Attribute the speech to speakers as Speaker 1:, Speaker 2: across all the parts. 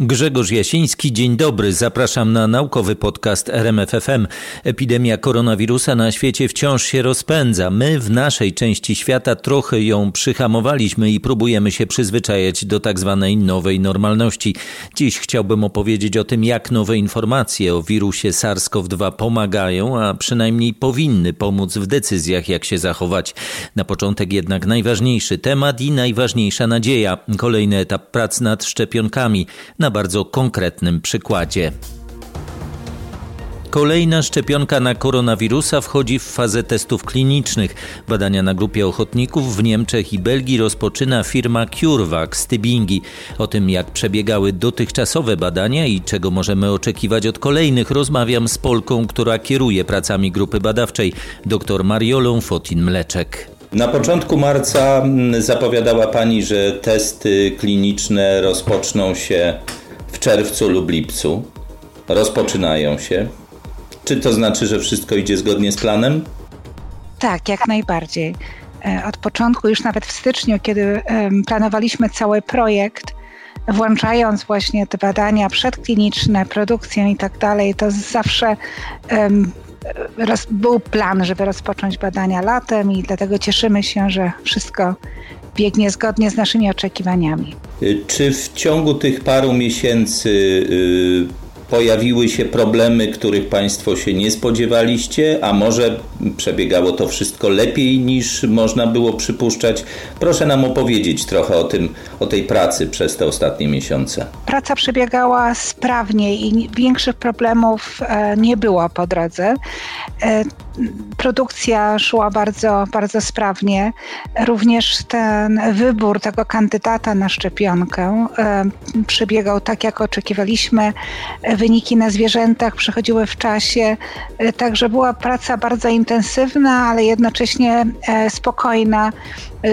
Speaker 1: Grzegorz Jasiński, dzień dobry. Zapraszam na naukowy podcast RMFFM. Epidemia koronawirusa na świecie wciąż się rozpędza. My w naszej części świata trochę ją przyhamowaliśmy i próbujemy się przyzwyczajać do tak zwanej nowej normalności. Dziś chciałbym opowiedzieć o tym, jak nowe informacje o wirusie SARS-CoV-2 pomagają, a przynajmniej powinny pomóc w decyzjach, jak się zachować. Na początek jednak najważniejszy temat i najważniejsza nadzieja. Kolejny etap prac nad szczepionkami. Na na bardzo konkretnym przykładzie. Kolejna szczepionka na koronawirusa wchodzi w fazę testów klinicznych. Badania na grupie ochotników w Niemczech i Belgii rozpoczyna firma CureVac z Tybingi. O tym, jak przebiegały dotychczasowe badania i czego możemy oczekiwać od kolejnych, rozmawiam z Polką, która kieruje pracami grupy badawczej, dr Mariolą Fotin-Mleczek.
Speaker 2: Na początku marca mm, zapowiadała Pani, że testy kliniczne rozpoczną się w czerwcu lub lipcu. Rozpoczynają się. Czy to znaczy, że wszystko idzie zgodnie z planem?
Speaker 3: Tak, jak najbardziej. E, od początku, już nawet w styczniu, kiedy planowaliśmy cały projekt, włączając właśnie te badania przedkliniczne, produkcję i tak dalej, to zawsze był plan, żeby rozpocząć badania latem i dlatego cieszymy się, że wszystko biegnie zgodnie z naszymi oczekiwaniami.
Speaker 2: Czy w ciągu tych paru miesięcy y, pojawiły się problemy, których Państwo się nie spodziewaliście, a może przebiegało to wszystko lepiej niż można było przypuszczać. Proszę nam opowiedzieć trochę o tym, o tej pracy przez te ostatnie miesiące.
Speaker 3: Praca przebiegała sprawnie i większych problemów e, nie było po drodze. E, produkcja szła bardzo, bardzo sprawnie. Również ten wybór tego kandydata na szczepionkę e, przebiegał tak, jak oczekiwaliśmy. Wyniki na zwierzętach przechodziły w czasie, także była praca bardzo intensywna, ale jednocześnie spokojna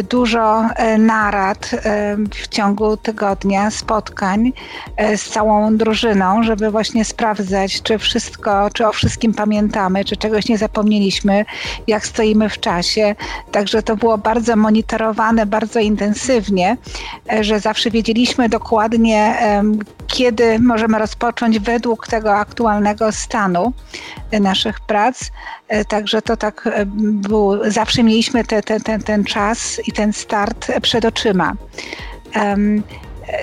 Speaker 3: dużo e, narad e, w ciągu tygodnia, spotkań z całą drużyną, żeby właśnie sprawdzać, czy wszystko, czy o wszystkim pamiętamy, czy czegoś nie zapomnieliśmy, jak stoimy w czasie. Także to było bardzo monitorowane, bardzo intensywnie, że zawsze wiedzieliśmy dokładnie, kiedy możemy rozpocząć według tego aktualnego stanu naszych prac. Także to tak było, zawsze mieliśmy te, te, ten, ten czas i ten start przed oczyma. Um,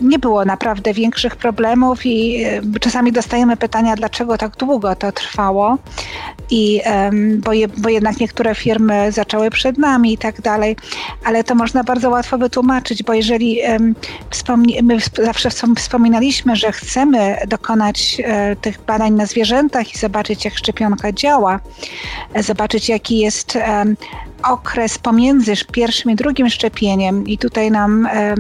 Speaker 3: nie było naprawdę większych problemów i czasami dostajemy pytania, dlaczego tak długo to trwało, i, bo, je, bo jednak niektóre firmy zaczęły przed nami i tak dalej, ale to można bardzo łatwo wytłumaczyć, bo jeżeli my zawsze wspominaliśmy, że chcemy dokonać e, tych badań na zwierzętach i zobaczyć, jak szczepionka działa, e, zobaczyć, jaki jest okres pomiędzy pierwszym i drugim szczepieniem i tutaj nam e,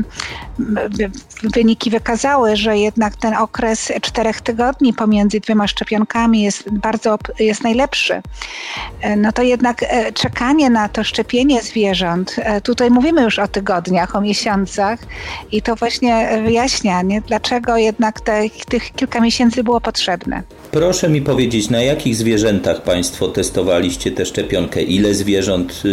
Speaker 3: wyniki wykazały, że jednak ten okres czterech tygodni pomiędzy dwiema szczepionkami jest bardzo jest najlepszy. E, no to jednak e, czekanie na to szczepienie zwierząt, tutaj mówimy już o tygodniach, o miesiącach i to właśnie wyjaśnia, nie? dlaczego jednak te, tych kilka miesięcy było potrzebne.
Speaker 2: Proszę mi powiedzieć, na jakich zwierzętach Państwo testowaliście tę szczepionkę? Ile zwierząt yy,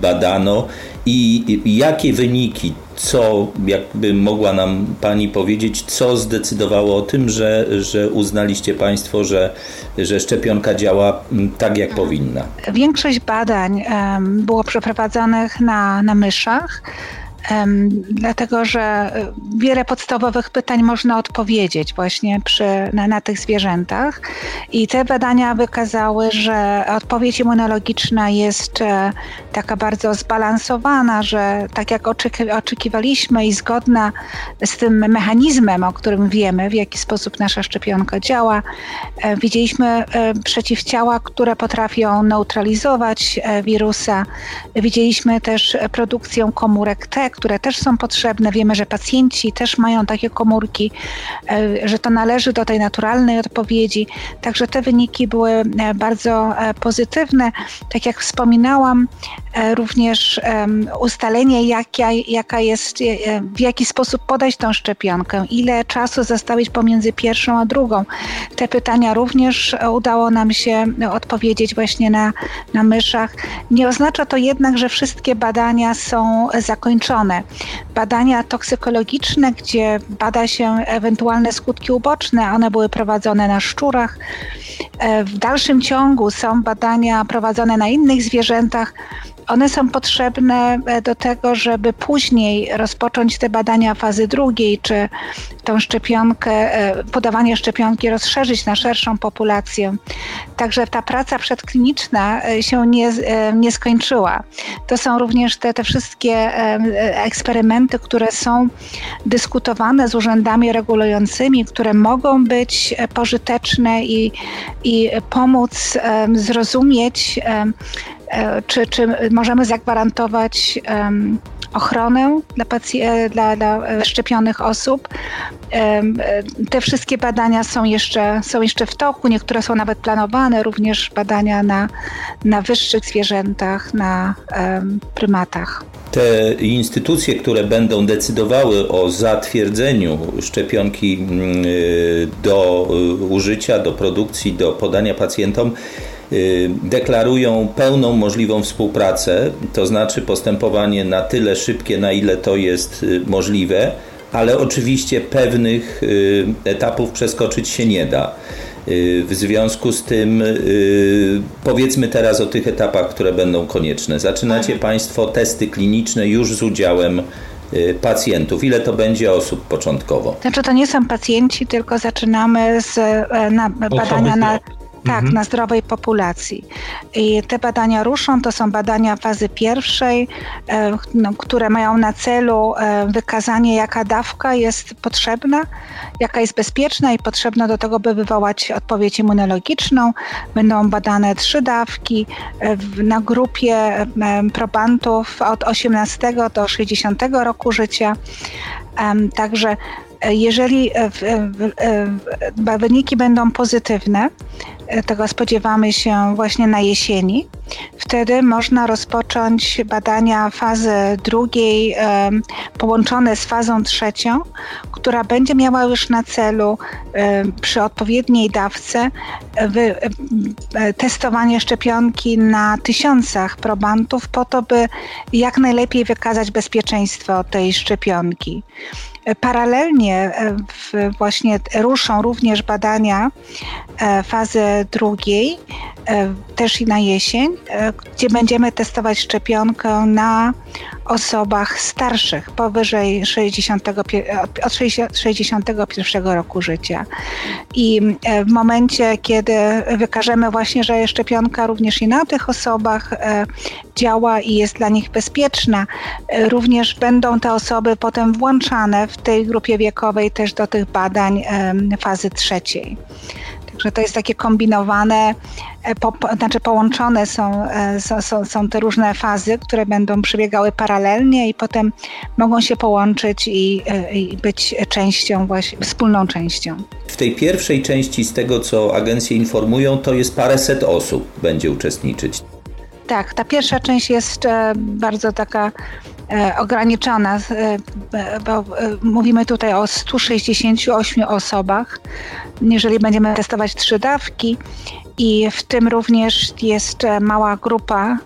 Speaker 2: badano i, jakie wyniki? Co, jakby mogła nam Pani powiedzieć, co zdecydowało o tym, że, że uznaliście Państwo, że, że szczepionka działa mm, tak, jak powinna?
Speaker 3: Większość badań było przeprowadzonych na, na myszach dlatego że e, wiele podstawowych pytań można odpowiedzieć właśnie przy, na, na, tych zwierzętach. I te badania wykazały, że odpowiedź immunologiczna jest e, taka bardzo zbalansowana, że tak jak oczeki, oczekiwaliśmy i zgodna z tym mechanizmem, o którym wiemy, w jaki sposób nasza szczepionka działa, e, widzieliśmy przeciwciała, które potrafią neutralizować wirusa. Widzieliśmy też produkcję komórek T, które też są potrzebne. Wiemy, że pacjenci też mają takie komórki, e, że to należy do tej naturalnej odpowiedzi. Także te wyniki były e, bardzo e, pozytywne. Tak jak wspominałam, również ustalenie, jaka, jaka jest, w jaki sposób podać tą szczepionkę, ile czasu zostawić pomiędzy pierwszą a drugą. Te pytania również udało nam się odpowiedzieć właśnie na, na myszach. Nie oznacza to jednak, że wszystkie badania są zakończone stronę. Badania toksykologiczne, gdzie bada się ewentualne skutki uboczne, one były prowadzone na szczurach. E, w dalszym ciągu są badania prowadzone na innych zwierzętach. One są potrzebne e, do tego, żeby później rozpocząć te badania fazy drugiej, czy tą szczepionkę, e, podawanie szczepionki rozszerzyć na szerszą populację. Także ta praca przedkliniczna e, się nie, nie skończyła. To są również te, te wszystkie eksperymenty, które są dyskutowane z urzędami regulującymi, które mogą być pożyteczne i, i pomóc zrozumieć czy, czy możemy zagwarantować ochronę dla, e, dla, dla e, szczepionych osób. Te wszystkie badania są jeszcze, są jeszcze w toku, niektóre są nawet planowane, również badania na, na wyższych zwierzętach, na prymatach.
Speaker 1: Te instytucje, które będą decydowały o zatwierdzeniu szczepionki mm, do użycia, do produkcji, do podania pacjentom, Y, deklarują pełną możliwą współpracę, to znaczy postępowanie na tyle szybkie, na ile to jest y, możliwe, ale oczywiście pewnych y, etapów przeskoczyć się nie da. W związku z tym powiedzmy teraz o tych etapach, które będą konieczne. Zaczynacie Państwo testy kliniczne już z udziałem pacjentów. Ile to będzie osób początkowo?
Speaker 3: Znaczy to nie są pacjenci, tylko zaczynamy z e, na, badania na tak, mhm. na zdrowej populacji. I te badania ruszą, to są badania fazy pierwszej, e, no, które mają na celu e, wykazanie, jaka dawka jest potrzebna, jaka jest bezpieczna i potrzebna do tego, by wywołać odpowiedź immunologiczną. Będą badane trzy dawki e, na grupie probantów od 18 do 60 roku życia. Także jeżeli wyniki będą pozytywne, tego spodziewamy się właśnie na jesieni. Wtedy można rozpocząć badania fazy drugiej połączone z fazą trzecią, która będzie miała już na celu przy odpowiedniej dawce e, testowanie szczepionki na tysiącach probantów po to, by jak najlepiej wykazać bezpieczeństwo tej szczepionki. Paralelnie e, właśnie ruszą również badania e, fazy drugiej, e, też i na jesień, gdzie będziemy testować szczepionkę na osobach starszych, powyżej 60, od 61 roku życia. I w momencie, kiedy wykażemy właśnie, że szczepionka również i na tych osobach działa i jest dla nich bezpieczna, również będą te osoby potem włączane w tej grupie wiekowej też do tych badań fazy trzeciej. Także to jest takie kombinowane, e, po, znaczy połączone są, e, są, są te różne fazy, które będą przebiegały paralelnie i potem mogą się połączyć i, e, i być częścią, właśnie wspólną częścią.
Speaker 1: W tej pierwszej części, z tego co agencje informują, to jest paręset osób będzie uczestniczyć.
Speaker 3: Tak, ta pierwsza część jest bardzo taka E, ograniczona, e, bo e, mówimy tutaj o 168 osobach, jeżeli będziemy testować trzy dawki i w tym również jest mała grupa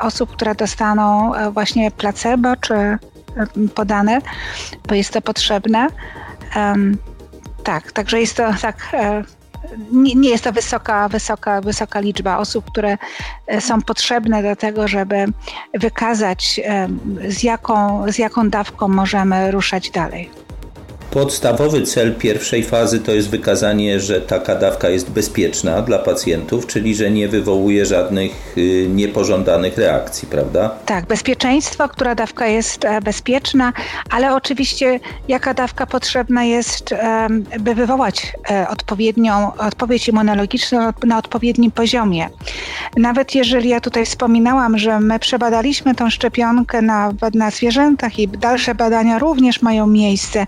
Speaker 3: osób, które dostaną właśnie placebo czy podane, bo jest to potrzebne. Tak, także jest to tak nie, nie jest to wysoka, wysoka, wysoka liczba osób, które e, są potrzebne do tego, żeby wykazać, e, z jaką, z jaką dawką możemy ruszać dalej.
Speaker 1: Podstawowy cel pierwszej fazy to jest wykazanie, że taka dawka jest bezpieczna dla pacjentów, czyli że nie wywołuje żadnych y, niepożądanych reakcji, prawda?
Speaker 3: Tak, bezpieczeństwo, która dawka jest e, bezpieczna, ale oczywiście jaka dawka potrzebna jest, by wywołać e, odpowiednią odpowiedź immunologiczną na odpowiednim poziomie. Nawet jeżeli ja tutaj wspominałam, że my przebadaliśmy tą szczepionkę na, na zwierzętach i dalsze badania również mają miejsce,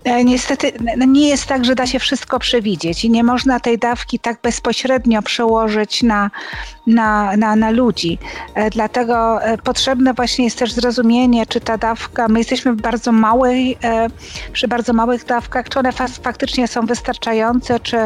Speaker 3: E, niestety no nie jest tak, że da się wszystko przewidzieć i nie można tej dawki tak bezpośrednio przełożyć na, na, na, na ludzi. E, dlatego e, potrzebne właśnie jest też zrozumienie, czy ta dawka, my jesteśmy w bardzo małej, przy bardzo małych dawkach, czy one faktycznie są wystarczające, czy,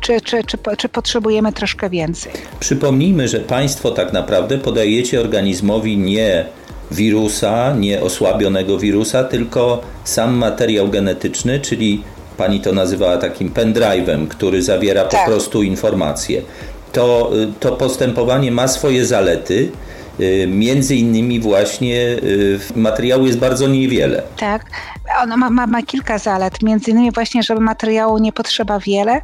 Speaker 3: czy, czy, czy, czy potrzebujemy troszkę więcej.
Speaker 1: Przypomnijmy, że Państwo tak naprawdę podajecie organizmowi nie
Speaker 2: wirusa, nie osłabionego wirusa, tylko sam materiał genetyczny, czyli pani to nazywała takim pendrive'em, który zawiera tak. po prostu informacje. To, to postępowanie ma swoje zalety. Y, między innymi właśnie y, materiału jest bardzo niewiele.
Speaker 3: Tak, ono ma, ma, ma kilka zalet, między innymi właśnie, żeby materiału nie potrzeba wiele.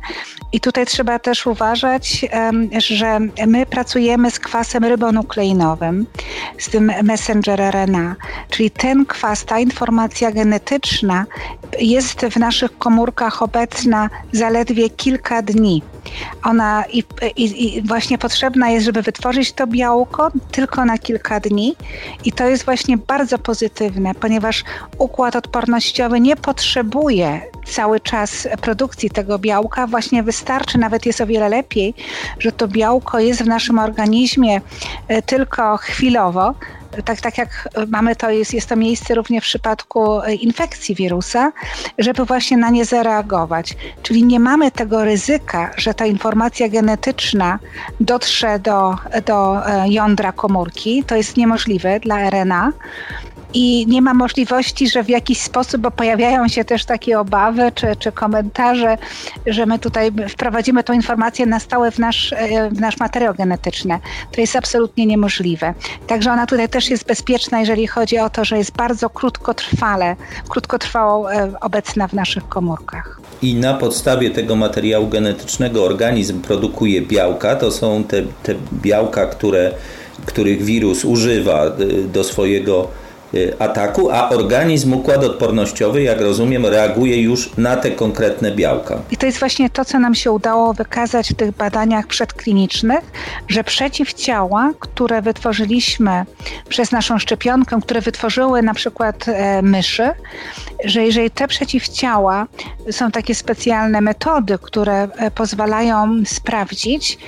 Speaker 3: I tutaj trzeba też uważać, że my pracujemy z kwasem rybonukleinowym, z tym messenger RNA, czyli ten kwas, ta informacja genetyczna jest w naszych komórkach obecna zaledwie kilka dni. Ona i, i, i, właśnie potrzebna jest, żeby wytworzyć to białko tylko na kilka dni. I to jest właśnie bardzo pozytywne, ponieważ układ nie potrzebuje cały czas produkcji tego białka, właśnie wystarczy, nawet jest o wiele lepiej, że to białko jest w naszym organizmie e, tylko chwilowo, tak, tak jak mamy to, jest, jest to miejsce również w przypadku e, infekcji wirusa, żeby właśnie na nie zareagować. Czyli nie mamy tego ryzyka, że ta informacja genetyczna dotrze do, do e, jądra komórki. To jest niemożliwe dla RNA i nie ma możliwości, że w jakiś sposób, bo pojawiają się też takie obawy czy, czy komentarze, że my tutaj wprowadzimy tą informację na stałe w nasz, e, w nasz materiał genetyczny. To jest absolutnie niemożliwe. Także ona tutaj też jest bezpieczna, jeżeli chodzi o to, że jest bardzo krótkotrwale, krótkotrwało e, obecna w naszych komórkach.
Speaker 2: I na podstawie tego materiału genetycznego organizm produkuje białka. To są te, te białka, które, których wirus używa e, do swojego Y, ataku, a organizm, układ odpornościowy, jak rozumiem, reaguje już na te konkretne białka.
Speaker 3: I to jest właśnie to, co nam się udało wykazać w tych badaniach przedklinicznych, że przeciwciała, które wytworzyliśmy przez naszą szczepionkę, które wytworzyły na przykład e, myszy, że jeżeli te przeciwciała są takie specjalne metody, które e, pozwalają sprawdzić,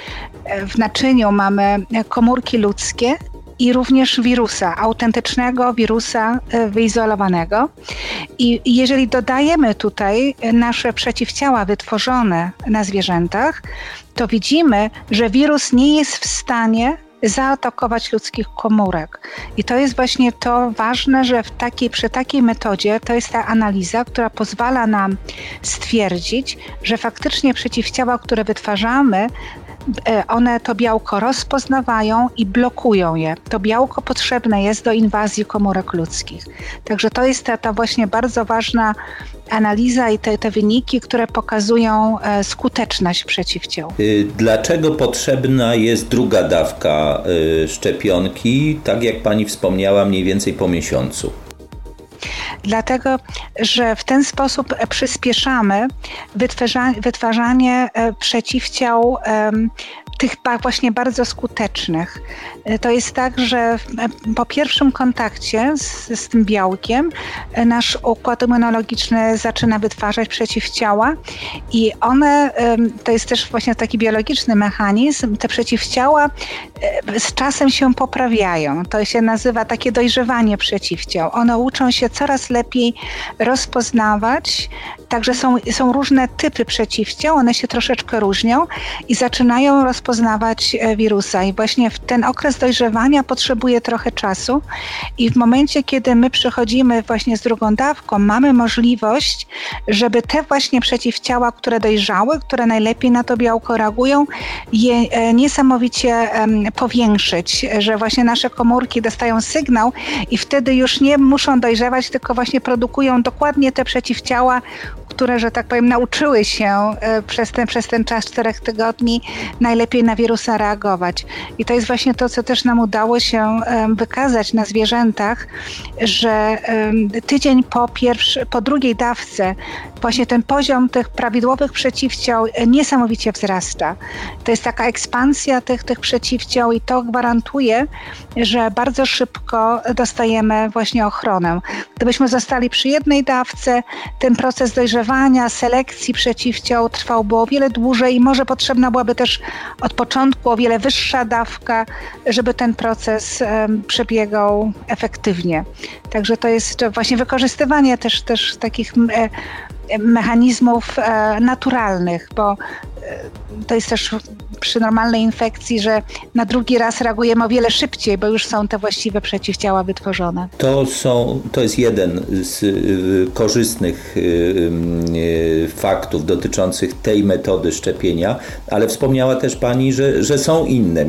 Speaker 3: e, w naczyniu mamy komórki ludzkie, i również wirusa, autentycznego wirusa e, wyizolowanego. I jeżeli dodajemy tutaj nasze przeciwciała wytworzone na zwierzętach, to widzimy, że wirus nie jest w stanie zaatakować ludzkich komórek. I to jest właśnie to ważne, że w takiej, przy takiej metodzie to jest ta analiza, która pozwala nam stwierdzić, że faktycznie przeciwciała, które wytwarzamy, E, one to białko rozpoznawają i blokują je. To białko potrzebne jest do inwazji komórek ludzkich. Także to jest ta, ta właśnie bardzo ważna analiza i te, te wyniki, które pokazują e, skuteczność przeciwciał.
Speaker 2: Y, dlaczego potrzebna jest druga dawka y, szczepionki, tak jak pani wspomniała, mniej więcej po miesiącu?
Speaker 3: Dlatego że w ten sposób przyspieszamy wytwarzanie e, przeciwciał tych właśnie bardzo skutecznych. E, to jest tak, że e, po pierwszym kontakcie z, z tym białkiem nasz układ immunologiczny zaczyna wytwarzać przeciwciała i one, to jest też właśnie taki biologiczny mechanizm, te przeciwciała z czasem się poprawiają. To się nazywa takie dojrzewanie przeciwciał. One uczą się coraz lepiej rozpoznawać. Także są, są różne typy przeciwciał, one się troszeczkę różnią i zaczynają rozpoznawać e, wirusa. I właśnie w ten okres dojrzewania potrzebuje trochę czasu. I w momencie, kiedy my przychodzimy właśnie z drugą dawką, mamy możliwość, żeby te właśnie przeciwciała, które dojrzały, które najlepiej na to białko reagują, je e, niesamowicie powiększyć, że właśnie nasze komórki dostają sygnał i wtedy już nie muszą dojrzewać, tylko właśnie produkują dokładnie te przeciwciała, które, że tak powiem, nauczyły się e, przez ten, przez ten czas czterech tygodni najlepiej na wirusa reagować. I to jest właśnie to, co też nam udało się wykazać na zwierzętach, że tydzień po, pierwszy, po drugiej dawce właśnie ten poziom tych prawidłowych przeciwciał niesamowicie wzrasta. To jest taka ekspansja tych, tych przeciwciał i to gwarantuje, że bardzo szybko dostajemy właśnie ochronę. Gdybyśmy zostali przy jednej dawce, ten proces dojrzewania, selekcji przeciwciał trwałby o wiele dłużej i może potrzebna byłaby też od początku o wiele wyższa dawka, żeby ten proces przebiegał efektywnie. Także to jest właśnie wykorzystywanie też, też takich mechanizmów e, naturalnych, bo e, to jest też przy normalnej infekcji, że na drugi raz reagujemy o wiele szybciej, bo już są te właściwe przeciwciała wytworzone.
Speaker 1: To, są, to jest jeden z korzystnych faktów dotyczących tej metody szczepienia, ale wspomniała też Pani, że, że są inne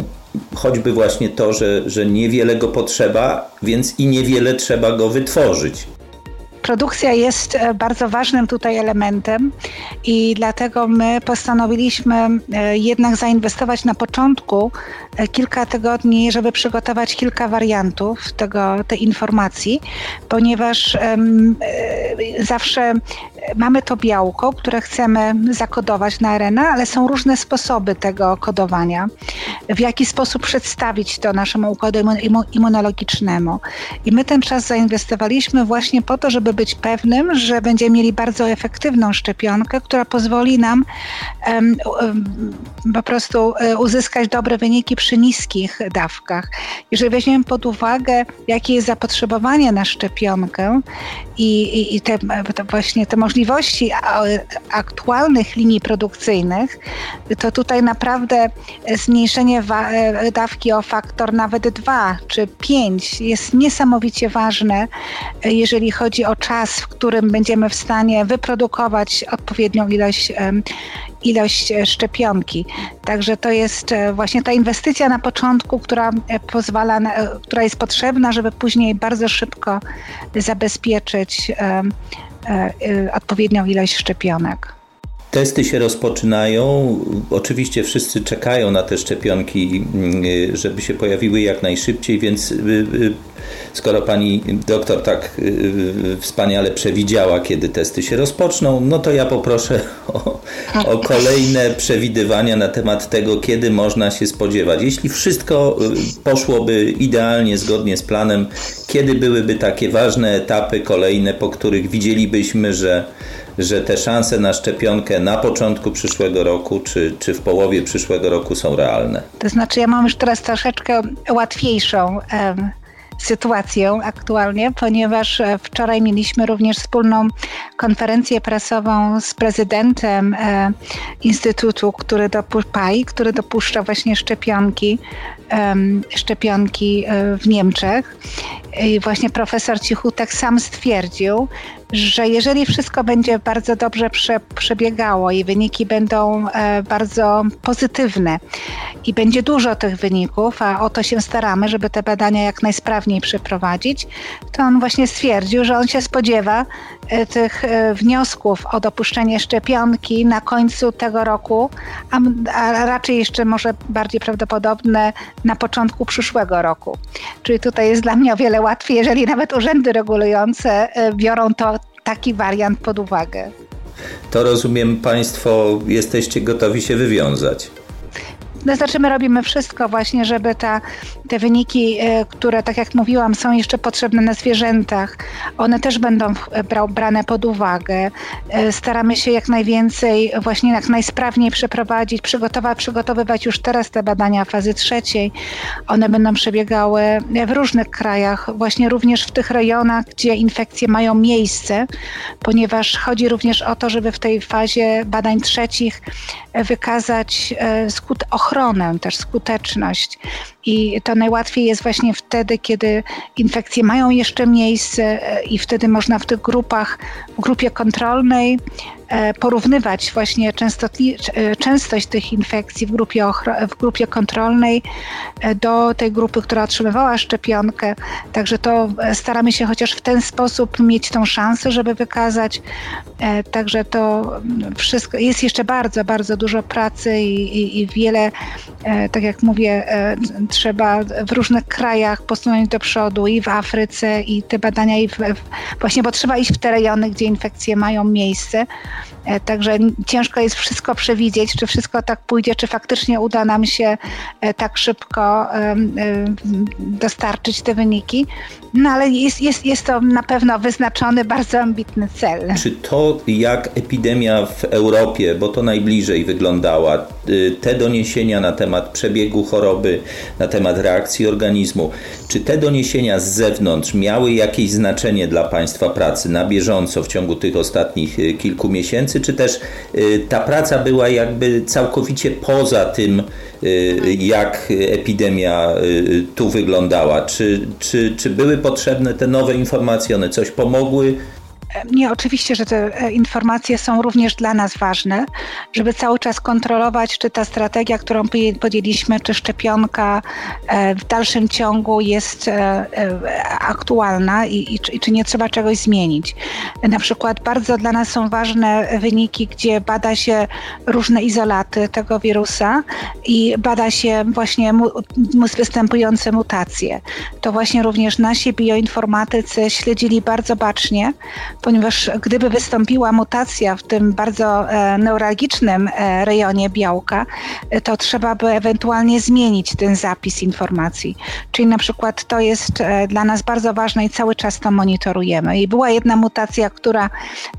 Speaker 1: choćby właśnie to, że, że niewiele go potrzeba, więc i niewiele trzeba go wytworzyć.
Speaker 3: Produkcja jest e, bardzo ważnym tutaj elementem i dlatego my postanowiliśmy e, jednak zainwestować na początku e, kilka tygodni, żeby przygotować kilka wariantów tego, tej informacji, ponieważ zawsze mamy to białko, które chcemy zakodować na RNA, ale są różne sposoby tego kodowania. W jaki sposób przedstawić to naszemu układowi immunologicznemu. I my ten czas zainwestowaliśmy właśnie po to, żeby być pewnym, że będziemy mieli bardzo efektywną szczepionkę, która pozwoli nam um, um, po prostu e, uzyskać dobre wyniki przy niskich dawkach. Jeżeli weźmiemy pod uwagę, jakie jest zapotrzebowanie na szczepionkę i, i, i te, właśnie te możliwości aktualnych linii produkcyjnych, to tutaj naprawdę zmniejszenie e, dawki o faktor nawet 2 czy 5 jest niesamowicie ważne, e, jeżeli chodzi o czas, w którym będziemy w stanie wyprodukować odpowiednią ilość, ilość e, szczepionki. Także to jest właśnie ta inwestycja na początku, która pozwala, która jest potrzebna, żeby później bardzo szybko zabezpieczyć odpowiednią ilość szczepionek.
Speaker 1: Testy się rozpoczynają. Oczywiście wszyscy czekają na te szczepionki, mm, żeby się pojawiły jak najszybciej, więc y, y, skoro pani doktor tak y, wspaniale przewidziała, kiedy testy się rozpoczną, no to ja poproszę o, o kolejne przewidywania na temat tego, kiedy można się spodziewać. Jeśli wszystko poszłoby idealnie, zgodnie z planem, kiedy byłyby takie ważne etapy kolejne, po których widzielibyśmy, że że te szanse na szczepionkę na początku przyszłego roku czy, czy w połowie przyszłego roku są realne?
Speaker 3: To znaczy, ja mam już teraz troszeczkę łatwiejszą sytuację aktualnie, ponieważ e, wczoraj mieliśmy również wspólną konferencję prasową z prezydentem e, Instytutu, który dopuszcza, który dopuszcza właśnie szczepionki, e, szczepionki w Niemczech. Właśnie profesor Cichutek sam stwierdził, że jeżeli wszystko będzie bardzo dobrze prze, przebiegało i wyniki będą e, bardzo pozytywne i będzie dużo tych wyników, a o to się staramy, żeby te badania jak najsprawniej przeprowadzić, to on właśnie stwierdził, że on się spodziewa e, tych e, wniosków o dopuszczenie szczepionki na końcu tego roku, a, a raczej jeszcze może bardziej prawdopodobne na początku przyszłego roku. Czyli tutaj jest dla mnie o wiele łatwiej, jeżeli nawet urzędy regulujące biorą to taki wariant pod uwagę.
Speaker 1: To rozumiem, Państwo jesteście gotowi się wywiązać.
Speaker 3: No znaczy my robimy wszystko właśnie, żeby ta, te wyniki, e, które tak jak mówiłam są jeszcze potrzebne na zwierzętach, one też będą e, brane pod uwagę. E, staramy się jak najwięcej, właśnie jak najsprawniej przeprowadzić, przygotować, przygotowywać już teraz te badania fazy trzeciej. One będą przebiegały w różnych krajach, właśnie również w tych rejonach, gdzie infekcje mają miejsce, ponieważ chodzi również o to, żeby w tej fazie badań trzecich wykazać skut ochronę, też skuteczność. I to najłatwiej jest właśnie wtedy, kiedy infekcje mają jeszcze miejsce i wtedy można w tych grupach, w grupie kontrolnej E, porównywać właśnie e, częstość tych infekcji w grupie, w grupie kontrolnej e, do tej grupy, która otrzymywała szczepionkę. Także to staramy się chociaż w ten sposób mieć tą szansę, żeby wykazać. Także to wszystko, jest jeszcze bardzo, bardzo dużo pracy i, i, i wiele, tak jak mówię, trzeba w różnych krajach posunąć do przodu i w Afryce i te badania i w, właśnie, bo trzeba iść w te rejony, gdzie infekcje mają miejsce. E, także ciężko jest wszystko przewidzieć, czy wszystko tak pójdzie, czy faktycznie uda nam się e, tak szybko dostarczyć te wyniki. No ale jest, jest, jest to na pewno wyznaczony bardzo ambitny cel.
Speaker 1: Czy to, jak epidemia w Europie, bo to najbliżej wyglądała, y, te doniesienia na temat przebiegu choroby, na temat reakcji organizmu, czy te doniesienia z zewnątrz miały jakieś znaczenie dla Państwa pracy na bieżąco w ciągu tych ostatnich y, kilku miesięcy?
Speaker 2: Czy też ta praca była jakby całkowicie poza tym, jak epidemia tu wyglądała? Czy, czy, czy były potrzebne te nowe informacje? One coś pomogły?
Speaker 3: Nie, oczywiście, że te e, informacje są również dla nas ważne, żeby cały czas kontrolować, czy ta strategia, którą podjęliśmy, czy szczepionka e, w dalszym ciągu jest e, aktualna i, i, czy nie trzeba czegoś zmienić. Na przykład bardzo dla nas są ważne wyniki, gdzie bada się różne izolaty tego wirusa i bada się właśnie mu, występujące mutacje. To właśnie również nasi bioinformatycy śledzili bardzo bacznie, ponieważ gdyby wystąpiła mutacja w tym bardzo e, neuralgicznym e, rejonie białka, e, to trzeba by ewentualnie zmienić ten zapis informacji. Czyli na przykład to jest dla nas bardzo ważne i cały czas to monitorujemy. I była jedna mutacja, która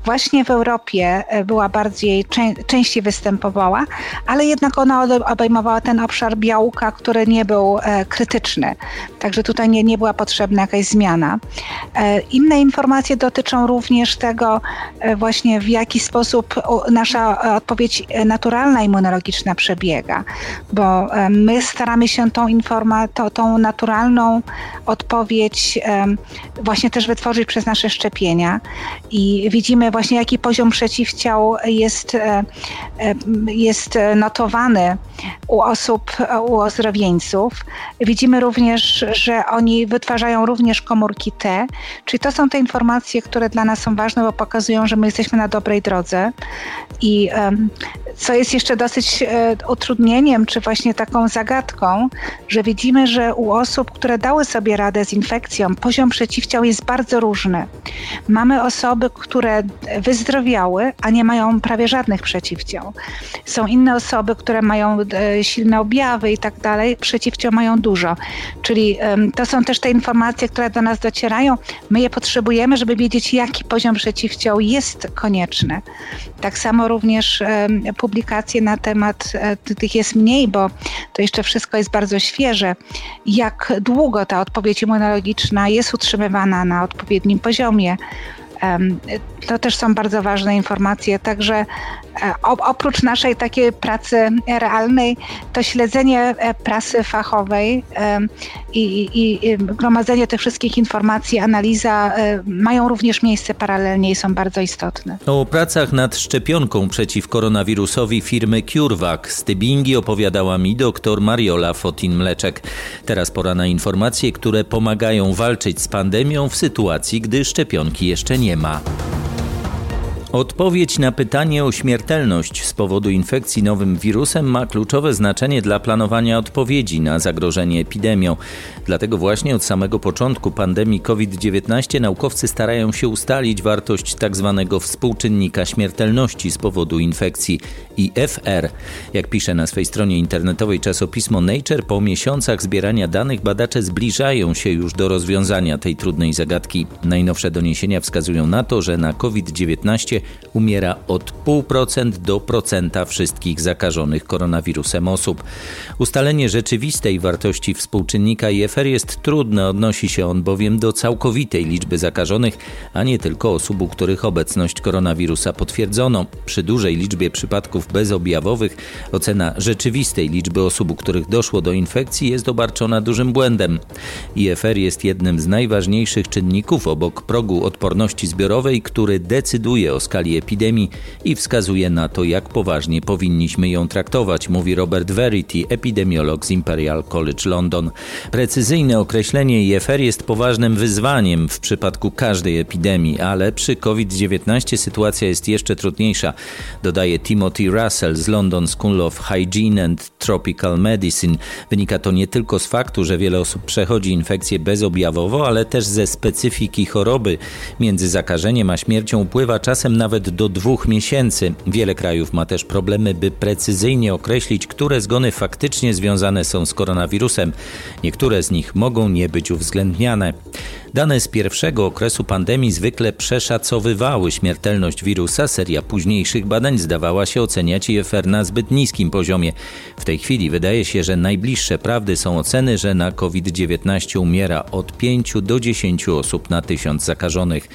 Speaker 3: właśnie w Europie była bardziej, częściej występowała, ale jednak ona obejmowała ten obszar białka, który nie był krytyczny. Także tutaj nie, nie była potrzebna jakaś zmiana. Inne informacje dotyczą również również tego e, właśnie w jaki sposób nasza odpowiedź naturalna immunologiczna przebiega, bo e, my staramy się tą informa, to, tą naturalną odpowiedź e, właśnie też wytworzyć przez nasze szczepienia i widzimy właśnie jaki poziom przeciwciał jest, jest notowany u osób, u ozdrowieńców. Widzimy również, że oni wytwarzają również komórki T, czyli to są te informacje, które dla nas są ważne, bo pokazują, że my jesteśmy na dobrej drodze. I co jest jeszcze dosyć e, utrudnieniem, czy właśnie taką zagadką, że widzimy, że u osób, które dały sobie radę z infekcją, poziom przeciwciał jest bardzo różny. Mamy osoby, które wyzdrowiały, a nie mają prawie żadnych przeciwciał. Są inne osoby, które mają e, silne objawy i tak dalej, przeciwciał mają dużo. Czyli to są też te informacje, które do nas docierają. My je potrzebujemy, żeby wiedzieć, jaki poziom przeciwciał jest konieczny. Tak samo również publikacje na temat e, tych jest mniej, bo to jeszcze wszystko jest bardzo świeże. Jak długo ta odpowiedź immunologiczna jest utrzymywana na odpowiednim poziomie. To też są bardzo ważne informacje, także E, oprócz naszej takiej pracy realnej, to śledzenie e, prasy fachowej i, i, i gromadzenie tych wszystkich informacji, analiza e, mają również miejsce paralelnie i są bardzo istotne.
Speaker 1: O pracach nad szczepionką przeciw koronawirusowi firmy CureVac z Tybingi opowiadała mi dr Mariola Fotin-Mleczek. Teraz pora na informacje, które pomagają walczyć z pandemią w sytuacji, gdy szczepionki jeszcze nie ma. Odpowiedź na pytanie o śmiertelność z powodu infekcji nowym wirusem ma kluczowe znaczenie dla planowania odpowiedzi na zagrożenie epidemią. Dlatego właśnie od samego początku pandemii COVID-19 naukowcy starają się ustalić wartość tzw. Tak współczynnika śmiertelności z powodu infekcji IFR. Jak pisze na swej stronie internetowej czasopismo Nature, po miesiącach zbierania danych badacze zbliżają się już do rozwiązania tej trudnej zagadki. Najnowsze doniesienia wskazują na to, że na COVID-19 umiera od 0,5% do procenta wszystkich zakażonych koronawirusem osób. Ustalenie rzeczywistej wartości współczynnika IFR jest trudne, odnosi się on bowiem do całkowitej liczby zakażonych, a nie tylko osób, u których obecność koronawirusa potwierdzono. Przy dużej liczbie przypadków bezobjawowych ocena rzeczywistej liczby osób, u których doszło do infekcji jest obarczona dużym błędem. IFR jest jednym z najważniejszych czynników obok progu odporności zbiorowej, który decyduje o skali epidemii i wskazuje na to, jak poważnie powinniśmy ją traktować, mówi Robert Verity, epidemiolog z Imperial College London. Precyzyjne określenie IFR jest poważnym wyzwaniem w przypadku każdej epidemii, ale przy COVID-19 sytuacja jest jeszcze trudniejsza, dodaje Timothy Russell z London School of Hygiene and Tropical Medicine. Wynika to nie tylko z faktu, że wiele osób przechodzi infekcję bezobjawowo, ale też ze specyfiki choroby. Między zakażeniem a śmiercią upływa czasem nawet do dwóch miesięcy. Wiele krajów ma też problemy, by precyzyjnie określić, które zgony faktycznie związane są z koronawirusem. Niektóre z nich mogą nie być uwzględniane. Dane z pierwszego okresu pandemii zwykle przeszacowywały śmiertelność wirusa. Seria późniejszych badań zdawała się oceniać IFR na zbyt niskim poziomie. W tej chwili wydaje się, że najbliższe prawdy są oceny, że na COVID-19 umiera od 5 do 10 osób na tysiąc zakażonych.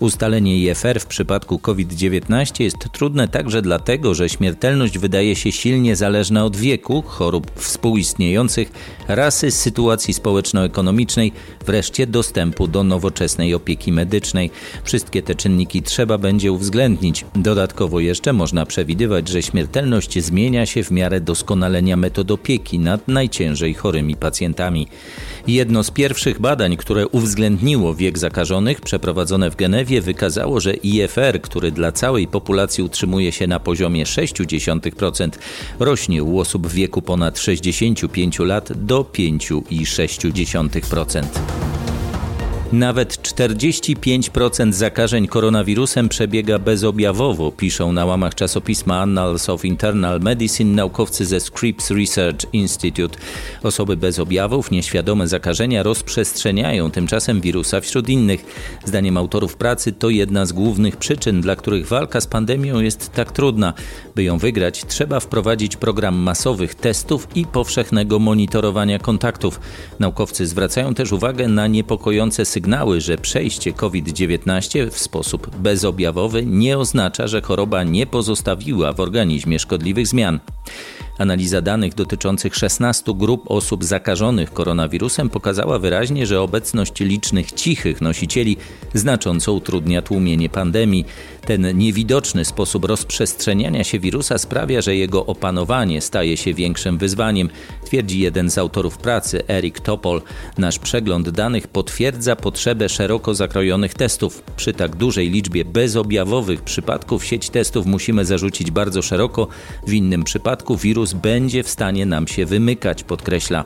Speaker 1: Ustalenie IFR w przypadku COVID-19 jest trudne także dlatego, że śmiertelność wydaje się silnie zależna od wieku, chorób współistniejących, rasy, sytuacji społeczno-ekonomicznej, wreszcie dostępu do nowoczesnej opieki medycznej. Wszystkie te czynniki trzeba będzie uwzględnić. Dodatkowo jeszcze można przewidywać, że śmiertelność zmienia się w miarę doskonalenia metod opieki nad najciężej chorymi pacjentami. Jedno z pierwszych badań, które uwzględniło wiek zakażonych, przeprowadzone w Genewie, wykazało, że IFR, który dla całej populacji utrzymuje się na poziomie 0,6%, rośnie u osób w wieku ponad 65 lat do 5,6%. Nawet 45% zakażeń koronawirusem przebiega bezobjawowo, piszą na łamach czasopisma Annals of Internal Medicine naukowcy ze Scripps Research Institute. Osoby bez objawów, nieświadome zakażenia rozprzestrzeniają tymczasem wirusa wśród innych. Zdaniem autorów pracy to jedna z głównych przyczyn, dla których walka z pandemią jest tak trudna. By ją wygrać, trzeba wprowadzić program masowych testów i powszechnego monitorowania kontaktów. Naukowcy zwracają też uwagę na niepokojące sygnały sygnały, że przejście COVID-19 w sposób bezobjawowy nie oznacza, że choroba nie pozostawiła w organizmie szkodliwych zmian. Analiza danych dotyczących 16 grup osób zakażonych koronawirusem pokazała wyraźnie, że obecność licznych cichych nosicieli znacząco utrudnia tłumienie pandemii. Ten niewidoczny sposób rozprzestrzeniania się wirusa sprawia, że jego opanowanie staje się większym wyzwaniem, twierdzi jeden z autorów pracy, Eric Topol. Nasz przegląd danych potwierdza potrzebę szeroko zakrojonych testów. Przy tak dużej liczbie bezobjawowych przypadków sieć testów musimy zarzucić bardzo szeroko, w innym przypadku wirus będzie w stanie nam się wymykać, podkreśla.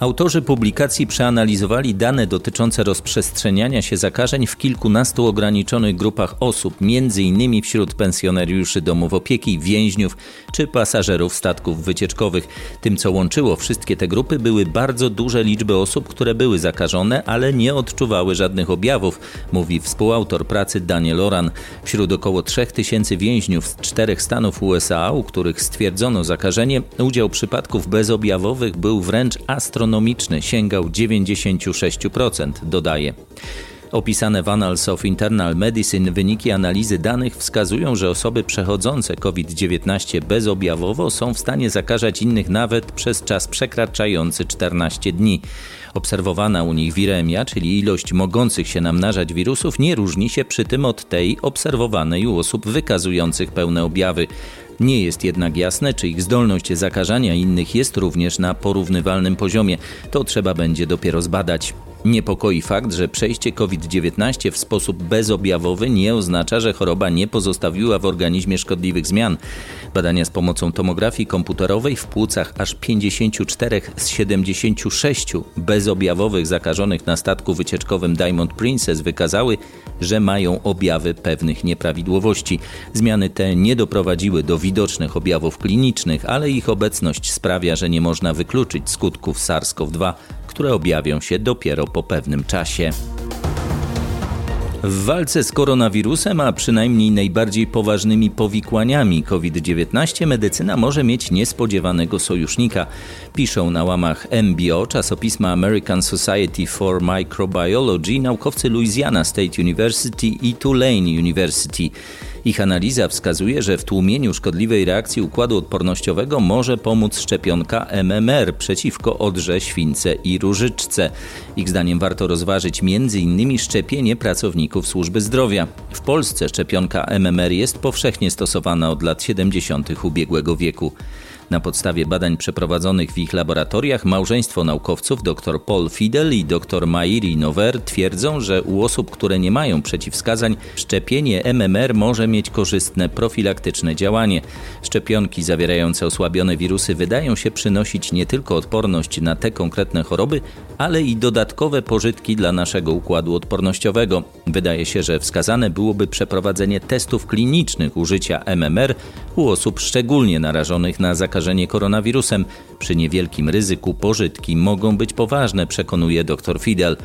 Speaker 1: Autorzy publikacji przeanalizowali dane dotyczące rozprzestrzeniania się zakażeń w kilkunastu ograniczonych grupach osób, m.in. wśród pensjonariuszy domów opieki, więźniów czy pasażerów statków wycieczkowych. Tym, co łączyło wszystkie te grupy, były bardzo duże liczby osób, które były zakażone, ale nie odczuwały żadnych objawów, mówi współautor pracy Daniel Oran. Wśród około 3000 więźniów z czterech stanów USA, u których stwierdzono zakażenie, udział przypadków bezobjawowych był wręcz astronomiczny, sięgał 96%, dodaje. Opisane w Annals of Internal Medicine wyniki analizy danych wskazują, że osoby przechodzące COVID-19 bezobjawowo są w stanie zakażać innych nawet przez czas przekraczający 14 dni. Obserwowana u nich wiremia, czyli ilość mogących się namnażać wirusów, nie różni się przy tym od tej obserwowanej u osób wykazujących pełne objawy. Nie jest jednak jasne, czy ich zdolność zakażania innych jest również na porównywalnym poziomie. To trzeba będzie dopiero zbadać. Niepokoi fakt, że przejście COVID-19 w sposób bezobjawowy nie oznacza, że choroba nie pozostawiła w organizmie szkodliwych zmian. Badania z pomocą tomografii komputerowej w płucach aż 54 z 76 bezobjawowych zakażonych na statku wycieczkowym Diamond Princess wykazały, że mają objawy pewnych nieprawidłowości. Zmiany te nie doprowadziły do widocznych objawów klinicznych, ale ich obecność sprawia, że nie można wykluczyć skutków SARS-CoV-2 które objawią się dopiero po pewnym czasie. W walce z koronawirusem, a przynajmniej najbardziej poważnymi powikłaniami COVID-19, medycyna może mieć niespodziewanego sojusznika. Piszą na łamach MBO czasopisma American Society for Microbiology naukowcy Louisiana State University i Tulane University. Ich analiza wskazuje, że w tłumieniu szkodliwej reakcji układu odpornościowego może pomóc szczepionka MMR przeciwko odrze, śwince i różyczce. Ich zdaniem warto rozważyć m.in. szczepienie pracowników służby zdrowia. W Polsce szczepionka MMR jest powszechnie stosowana od lat 70. ubiegłego wieku. Na podstawie badań przeprowadzonych w ich laboratoriach małżeństwo naukowców dr Paul Fidel i dr Mairi Nover twierdzą, że u osób, które nie mają przeciwwskazań, szczepienie MMR może mieć korzystne profilaktyczne działanie. Szczepionki zawierające osłabione wirusy wydają się przynosić nie tylko odporność na te konkretne choroby, ale i dodatkowe pożytki dla naszego układu odpornościowego. Wydaje się, że wskazane byłoby przeprowadzenie testów klinicznych użycia MMR u osób szczególnie narażonych na zakażenie zakażenie koronawirusem. Przy niewielkim ryzyku pożytki mogą być poważne, przekonuje dr Fidel.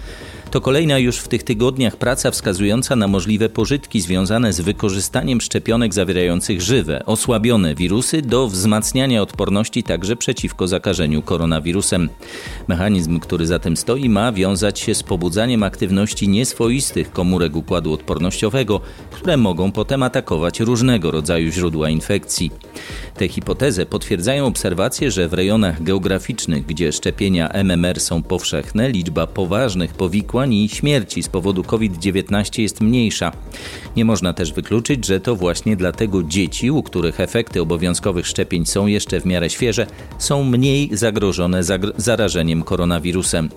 Speaker 1: To kolejna już w tych tygodniach praca wskazująca na możliwe pożytki związane z wykorzystaniem szczepionek zawierających żywe, osłabione wirusy do wzmacniania odporności także przeciwko zakażeniu koronawirusem. Mechanizm, który za tym stoi, ma wiązać się z pobudzaniem aktywności nieswoistych komórek układu odpornościowego, które mogą potem atakować różnego rodzaju źródła infekcji. Tę hipotezę potwierdzają obserwacje, że w rejonach geograficznych, gdzie szczepienia MMR są powszechne, liczba poważnych powikłań i śmierci z powodu COVID-19 jest mniejsza. Nie można też wykluczyć, że to właśnie dlatego dzieci, u których efekty obowiązkowych szczepień są jeszcze w miarę świeże, są mniej zagrożone zarażeniem koronawirusem.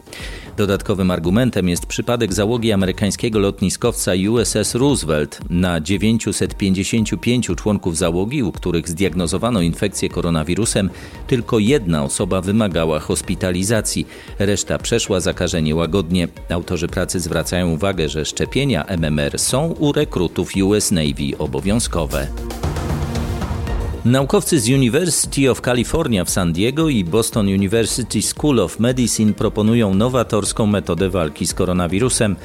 Speaker 1: Dodatkowym argumentem jest przypadek załogi amerykańskiego lotniskowca USS Roosevelt. Na 955 członków załogi, u których zdiagnozowano infekcję koronawirusem, tylko jedna osoba wymagała hospitalizacji, reszta przeszła zakażenie łagodnie. Autorzy pracy zwracają uwagę, że szczepienia MMR są u rekrutów US Navy obowiązkowe. Naukowcy z University of California w San Diego i Boston University School of Medicine proponują nowatorską metodę walki z koronawirusem.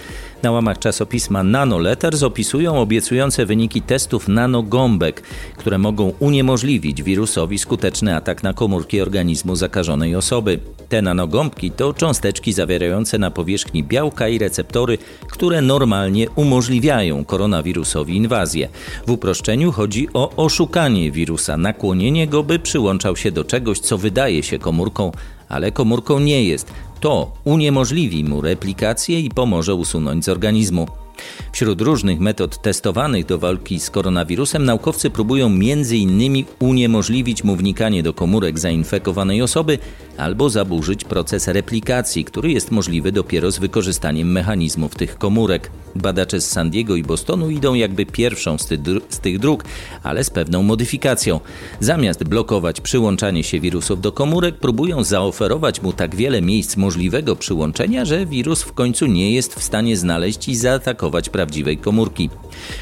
Speaker 1: Na łamach czasopisma Nanoletters opisują obiecujące wyniki testów nanogąbek, które mogą uniemożliwić wirusowi skuteczny atak na komórki organizmu zakażonej osoby. Te nanogąbki to cząsteczki zawierające na powierzchni białka i receptory, które normalnie umożliwiają koronawirusowi inwazję. W uproszczeniu chodzi o oszukanie wirusa, nakłonienie go, by przyłączał się do czegoś, co wydaje się komórką, ale komórką nie jest. To uniemożliwi mu replikację i pomoże usunąć z organizmu. Wśród różnych metod testowanych do walki z koronawirusem naukowcy próbują m.in. uniemożliwić mu wnikanie do komórek zainfekowanej osoby albo zaburzyć proces replikacji, który jest możliwy dopiero z wykorzystaniem mechanizmów tych komórek. Badacze z San Diego i Bostonu idą jakby pierwszą z, ty z tych dróg, ale z pewną modyfikacją. Zamiast blokować przyłączanie się wirusów do komórek, próbują zaoferować mu tak wiele miejsc możliwego przyłączenia, że wirus w końcu nie jest w stanie znaleźć i zaatakować prawdziwej komórki.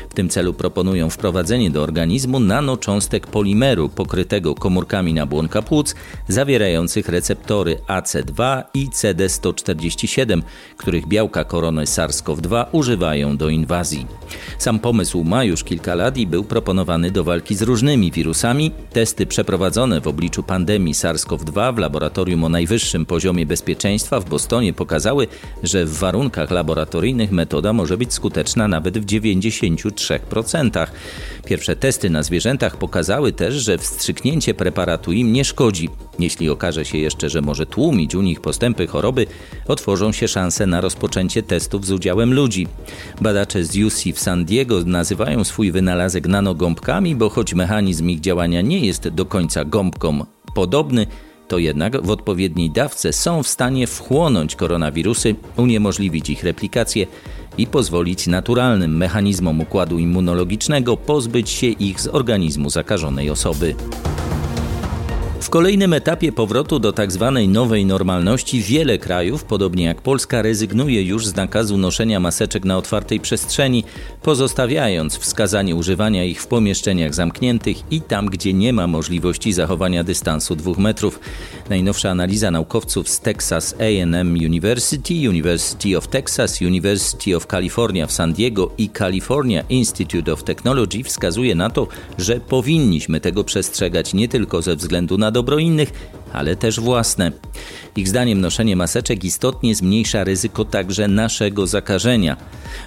Speaker 1: W tym celu proponują wprowadzenie do organizmu nanocząstek polimeru pokrytego komórkami nabłonka płuc, zawierających receptory AC2 i CD147, których białka korony SARS-CoV-2 używają do inwazji. Sam pomysł ma już kilka lat i był proponowany do walki z różnymi wirusami. Testy przeprowadzone w obliczu pandemii SARS-CoV-2 w laboratorium o najwyższym poziomie bezpieczeństwa w Bostonie pokazały, że w warunkach laboratoryjnych metoda może być skuteczna nawet w 93%. Pierwsze testy na zwierzętach pokazały też, że wstrzyknięcie preparatu im nie szkodzi. Jeśli okaże się jeszcze, że może tłumić u nich postępy choroby, otworzą się szanse na rozpoczęcie testów z udziałem ludzi. Badacze z UC w San Diego nazywają swój wynalazek nanogąbkami, bo choć mechanizm ich działania nie jest do końca gąbkom podobny, to jednak w odpowiedniej dawce są w stanie wchłonąć koronawirusy, uniemożliwić ich replikację i pozwolić naturalnym mechanizmom układu immunologicznego pozbyć się ich z organizmu zakażonej osoby. W kolejnym etapie powrotu do tzw. Tak nowej normalności wiele krajów, podobnie jak Polska, rezygnuje już z nakazu noszenia maseczek na otwartej przestrzeni, pozostawiając wskazanie używania ich w pomieszczeniach zamkniętych i tam, gdzie nie ma możliwości zachowania dystansu dwóch metrów. Najnowsza analiza naukowców z Texas AM University, University of Texas, University of California w San Diego i California Institute of Technology wskazuje na to, że powinniśmy tego przestrzegać nie tylko ze względu na dobro innych, ale też własne. Ich zdaniem noszenie maseczek istotnie zmniejsza ryzyko także naszego zakażenia.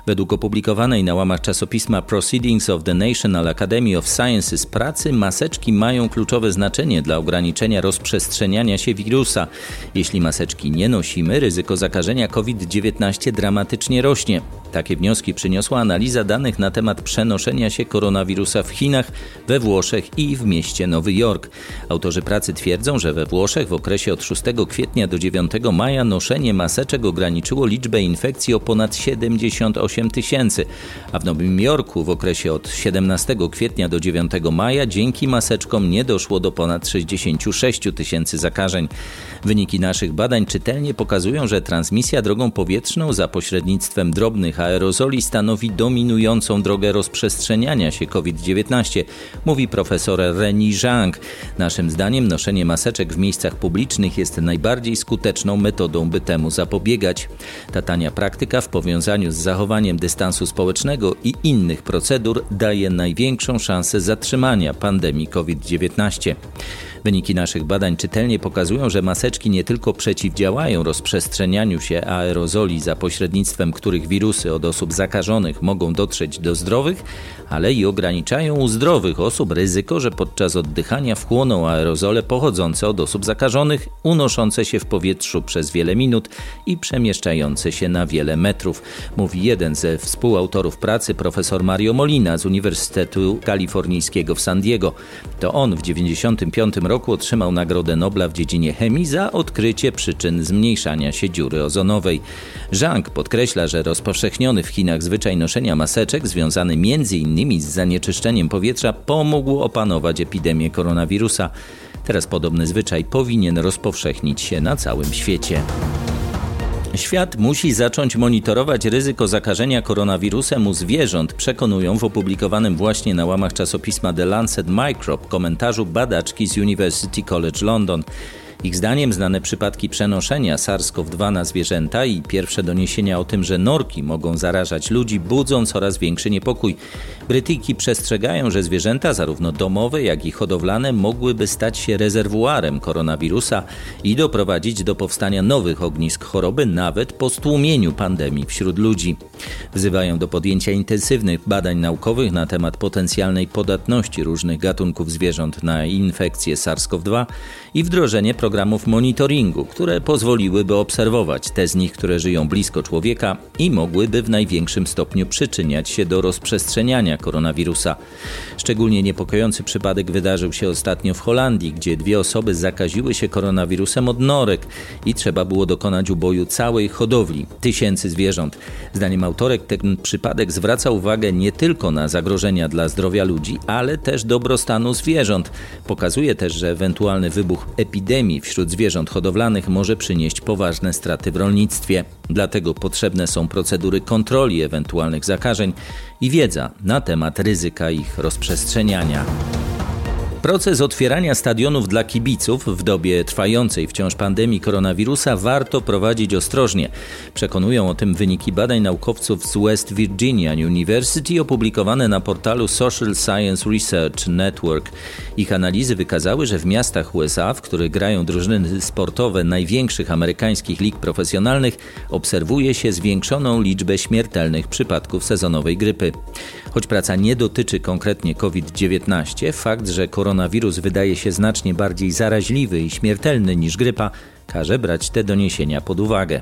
Speaker 1: Według opublikowanej na łamach czasopisma Proceedings of the National Academy of Sciences pracy maseczki mają kluczowe znaczenie dla ograniczenia rozprzestrzeniania się wirusa. Jeśli maseczki nie nosimy, ryzyko zakażenia COVID-19 dramatycznie rośnie. Takie wnioski przyniosła analiza danych na temat przenoszenia się koronawirusa w Chinach, we Włoszech i w mieście Nowy Jork. Autorzy pracy twierdzą, że we Włoszech w okresie od 6 kwietnia do 9 maja noszenie maseczek ograniczyło liczbę infekcji o ponad 78 tysięcy, a w Nowym Jorku w okresie od 17 kwietnia do 9 maja dzięki maseczkom nie doszło do ponad 66 tysięcy zakażeń. Wyniki naszych badań czytelnie pokazują, że transmisja drogą powietrzną za pośrednictwem drobnych aerozoli stanowi dominującą drogę rozprzestrzeniania się COVID-19, mówi profesor Reni Zhang. Naszym zdaniem noszenie maseczek w miejscach publicznych jest najbardziej skuteczną metodą, by temu zapobiegać. Ta tania praktyka w powiązaniu z zachowaniem dystansu społecznego i innych procedur daje największą szansę zatrzymania pandemii COVID-19. Wyniki naszych badań czytelnie pokazują, że maseczki nie tylko przeciwdziałają rozprzestrzenianiu się aerozoli, za pośrednictwem których wirusy od osób zakażonych mogą dotrzeć do zdrowych, ale i ograniczają u zdrowych osób ryzyko, że podczas oddychania wchłoną aerozole pochodzące od osób zakażonych, unoszące się w powietrzu przez wiele minut i przemieszczające się na wiele metrów, mówi jeden ze współautorów pracy profesor Mario Molina z Uniwersytetu Kalifornijskiego w San Diego. To on w 1995 roku roku otrzymał Nagrodę Nobla w dziedzinie chemii za odkrycie przyczyn zmniejszania się dziury ozonowej. Zhang podkreśla, że rozpowszechniony w Chinach zwyczaj noszenia maseczek związany m.in. z zanieczyszczeniem powietrza pomógł opanować epidemię koronawirusa. Teraz podobny zwyczaj powinien rozpowszechnić się na całym świecie. Świat musi zacząć monitorować ryzyko zakażenia koronawirusem u zwierząt, przekonują w opublikowanym właśnie na łamach czasopisma The Lancet Microbe komentarzu badaczki z University College London. Ich zdaniem znane przypadki przenoszenia SARS-CoV-2 na zwierzęta i pierwsze doniesienia o tym, że norki mogą zarażać ludzi, budzą coraz większy niepokój. Brytyjki przestrzegają, że zwierzęta, zarówno domowe, jak i hodowlane, mogłyby stać się rezerwuarem koronawirusa i doprowadzić do powstania nowych ognisk choroby, nawet po stłumieniu pandemii wśród ludzi. Wzywają do podjęcia intensywnych badań naukowych na temat potencjalnej podatności różnych gatunków zwierząt na infekcję SARS-CoV-2 i wdrożenie programów monitoringu, które pozwoliłyby obserwować te z nich, które żyją blisko człowieka i mogłyby w największym stopniu przyczyniać się do rozprzestrzeniania koronawirusa. Szczególnie niepokojący przypadek wydarzył się ostatnio w Holandii, gdzie dwie osoby zakaziły się koronawirusem od norek i trzeba było dokonać uboju całej hodowli, tysięcy zwierząt. Zdaniem autorek ten przypadek zwraca uwagę nie tylko na zagrożenia dla zdrowia ludzi, ale też dobrostanu zwierząt. Pokazuje też, że ewentualny wybuch epidemii wśród zwierząt hodowlanych może przynieść poważne straty w rolnictwie. Dlatego potrzebne są procedury kontroli ewentualnych zakażeń i wiedza na temat ryzyka ich rozprzestrzeniania. Proces otwierania stadionów dla kibiców w dobie trwającej wciąż pandemii koronawirusa warto prowadzić ostrożnie. Przekonują o tym wyniki badań naukowców z West Virginia University opublikowane na portalu Social Science Research Network. Ich analizy wykazały, że w miastach USA, w których grają drużyny sportowe największych amerykańskich lig profesjonalnych, obserwuje się zwiększoną liczbę śmiertelnych przypadków sezonowej grypy. Choć praca nie dotyczy konkretnie COVID-19, fakt, że koronawirus wydaje się znacznie bardziej zaraźliwy i śmiertelny niż grypa, każe brać te doniesienia pod uwagę.